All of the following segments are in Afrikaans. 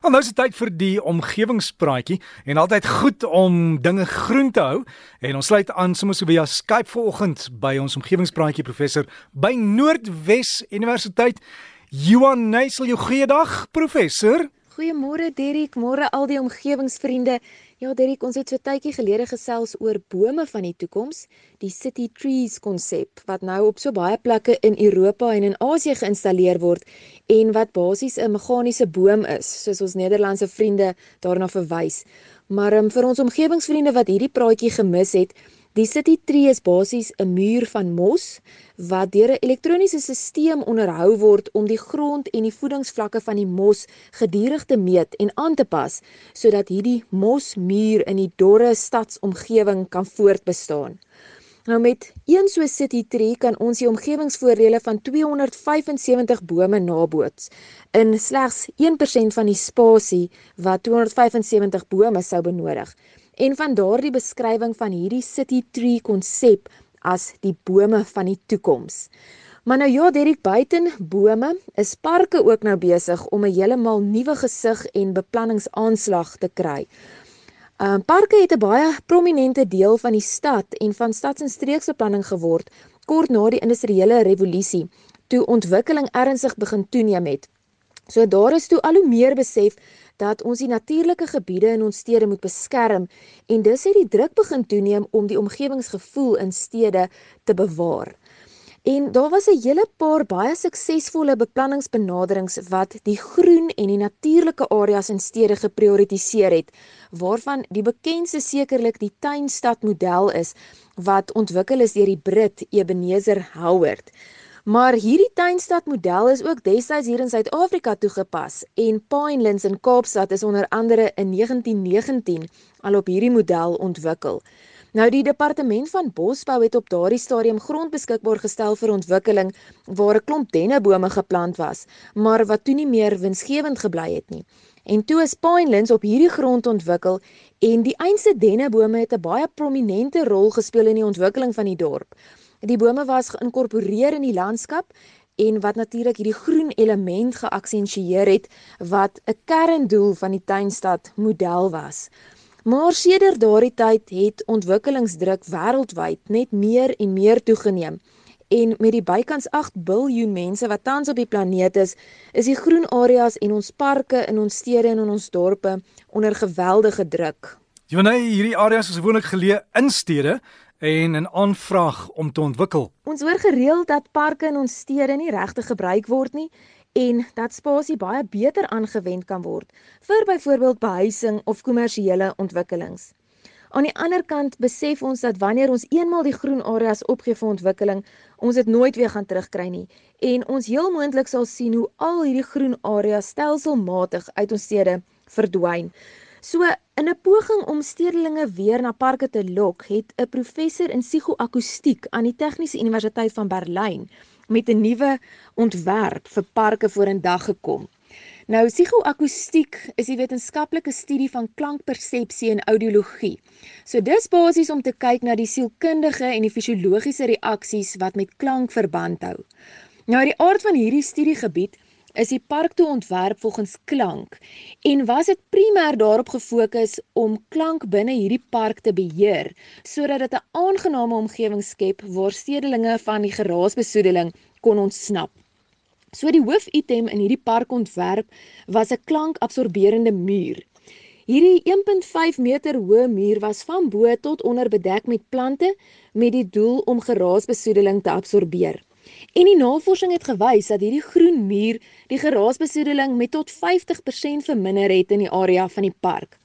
Want nou is dit tyd vir die omgewingspraatjie en altyd goed om dinge groen te hou. En ons sluit aan sommer so via Skype vanoggend by ons omgewingspraatjie professor by Noordwes Universiteit. Johan Neusel jou goeiedag professor Goeiemôre Derrick, môre al die omgewingsvriende. Ja Derrick, ons het so tydjie gelede gesels oor bome van die toekoms, die City Trees konsep wat nou op so baie plekke in Europa en in Asië geïnstalleer word en wat basies 'n meganiese boom is, soos ons Nederlandse vriende daarna verwys. Maar um, vir ons omgewingsvriende wat hierdie praatjie gemis het, Die City Tree is basies 'n muur van mos wat deur 'n elektroniese stelsel onderhou word om die grond en die voedingsvlakke van die mos gedurig te meet en aan te pas sodat hierdie mosmuur in die dorre stadsomgewing kan voortbestaan. Nou met een so City Tree kan ons die omgewingsvoordele van 275 bome naboots in slegs 1% van die spasie wat 275 bome sou benodig en van daardie beskrywing van hierdie city tree konsep as die bome van die toekoms. Maar nou ja, Derek, buiten bome is parke ook nou besig om 'n heeltemal nuwe gesig en beplanningsaanslag te kry. Ehm uh, parke het 'n baie prominente deel van die stad en van stads- en streeksbeplanning geword kort na die industriële revolusie toe ontwikkeling ernstig begin toeneem het. So daar is toe al hoe meer besef dat ons die natuurlike gebiede in ons stede moet beskerm en dus het die druk begin toeneem om die omgewingsgevoel in stede te bewaar. En daar was 'n hele paar baie suksesvolle beplanningsbenaderings wat die groen en die natuurlike areas in stede geprioritiseer het, waarvan die bekendste sekerlik die tuinstad model is wat ontwikkel is deur die Brit Ebenezer Howard. Maar hierdie tuinstad model is ook destyds hier in Suid-Afrika toegepas en Pinelands in Kaapstad is onder andere in 1919 al op hierdie model ontwikkel. Nou die departement van bosbou het op daardie stadium grond beskikbaar gestel vir ontwikkeling waar 'n klomp dennebome geplant was, maar wat toe nie meer winsgewend gebly het nie. En toe is Pinelands op hierdie grond ontwikkel en die einste dennebome het 'n baie prominente rol gespeel in die ontwikkeling van die dorp. Die bome was geïnkorporeer in die landskap en wat natuurlik hierdie groen element geaksentueer het wat 'n kerndoel van die tuinstad model was. Maar sedert daardie tyd het ontwikkelingsdruk wêreldwyd net meer en meer toegeneem. En met die bykans 8 miljard mense wat tans op die planeet is, is die groen areas en ons parke in ons stede en in ons dorpe onder geweldige druk. Johanay, hierdie areas is gewoonlik geleë in stede en 'n aanvraag om te ontwikkel. Ons hoor gereeld dat parke in ons stede nie regtig gebruik word nie en dat spasie baie beter aangewend kan word vir byvoorbeeld behuising of kommersiële ontwikkelings. Aan die ander kant besef ons dat wanneer ons eenmaal die groen areas opgee vir ontwikkeling, ons dit nooit weer gaan terugkry nie en ons heel moontlik sal sien hoe al hierdie groen areas stelselmatig uit ons stede verdwyn. So in 'n poging om stedelinge weer na parke te lok, het 'n professor in psigoakustiek aan die Tegniese Universiteit van Berlyn met 'n nuwe ontwerp vir parke vorendag gekom. Nou psigoakustiek is die wetenskaplike studie van klankpersepsie en audiologie. So dis basies om te kyk na die sielkundige en die fisiologiese reaksies wat met klank verband hou. Nou die aard van hierdie studiegebied is die park toe ontwerp volgens klank en was dit primêr daarop gefokus om klank binne hierdie park te beheer sodat dit 'n aangename omgewing skep waar stedelinge van die geraasbesoedeling kon ontsnap. So die hoofitem in hierdie parkontwerp was 'n klankabsorberende muur. Hierdie 1.5 meter hoë muur was van bo tot onder bedek met plante met die doel om geraasbesoedeling te absorbeer. En die navorsing het gewys dat hierdie groen muur die geraasbesoedeling met tot 50% verminder het in die area van die park.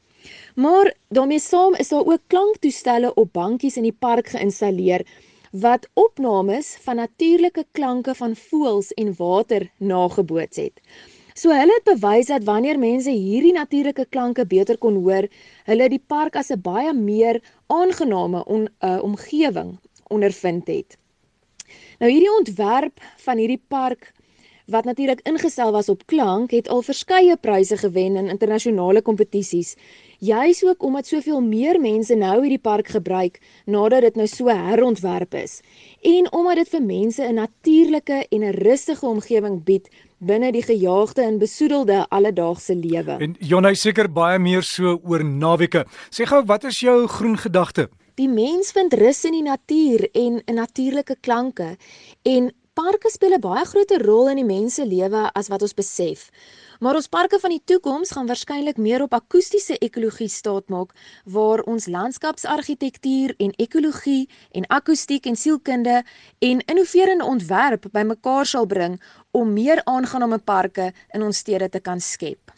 Maar daarmee saam is daar ook klanktoestelle op bankies in die park geïnstalleer wat opnames van natuurlike klanke van voëls en water nageboots het. So hulle het bewys dat wanneer mense hierdie natuurlike klanke beter kon hoor, hulle die park as 'n baie meer aangename on, uh, omgewing ondervind het. Nou hierdie ontwerp van hierdie park wat natuurlik ingestel was op klank, het al verskeie pryse gewen in internasionale kompetisies. Juis ook omdat soveel meer mense nou hierdie park gebruik nadat dit nou so herontwerp is en omdat dit vir mense 'n natuurlike en 'n rustige omgewing bied binne die gejaagde en besoedelde alledaagse lewe. En Jonay seker baie meer so oor naweke. Sê gou, wat is jou groen gedagte? Die mens vind rus in die natuur en in natuurlike klanke en parke speel 'n baie groter rol in die mens se lewe as wat ons besef. Maar ons parke van die toekoms gaan waarskynlik meer op akoestiese ekologie staatmaak waar ons landskapsargitektuur en ekologie en akoestiek en sielkunde en innoverende ontwerp bymekaar sal bring om meer aangename parke in ons stede te kan skep.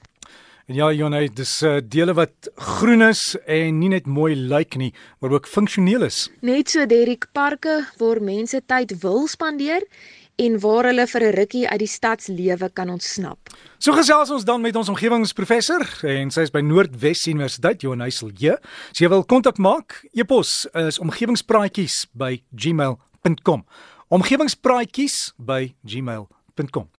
En ja, Jonay, dis uh, dele wat groen is en nie net mooi lyk nie, maar ook funksioneel is. Net so Derrick parke waar mense tyd wil spandeer en waar hulle vir 'n rukkie uit die stadslewe kan ontsnap. So gesels ons dan met ons omgewingsprofessor en sy is by Noordwes Universiteit Johannesel J. As jy wil kontak maak, e-pos is omgewingspraatjies by gmail.com. Omgewingspraatjies by gmail.com.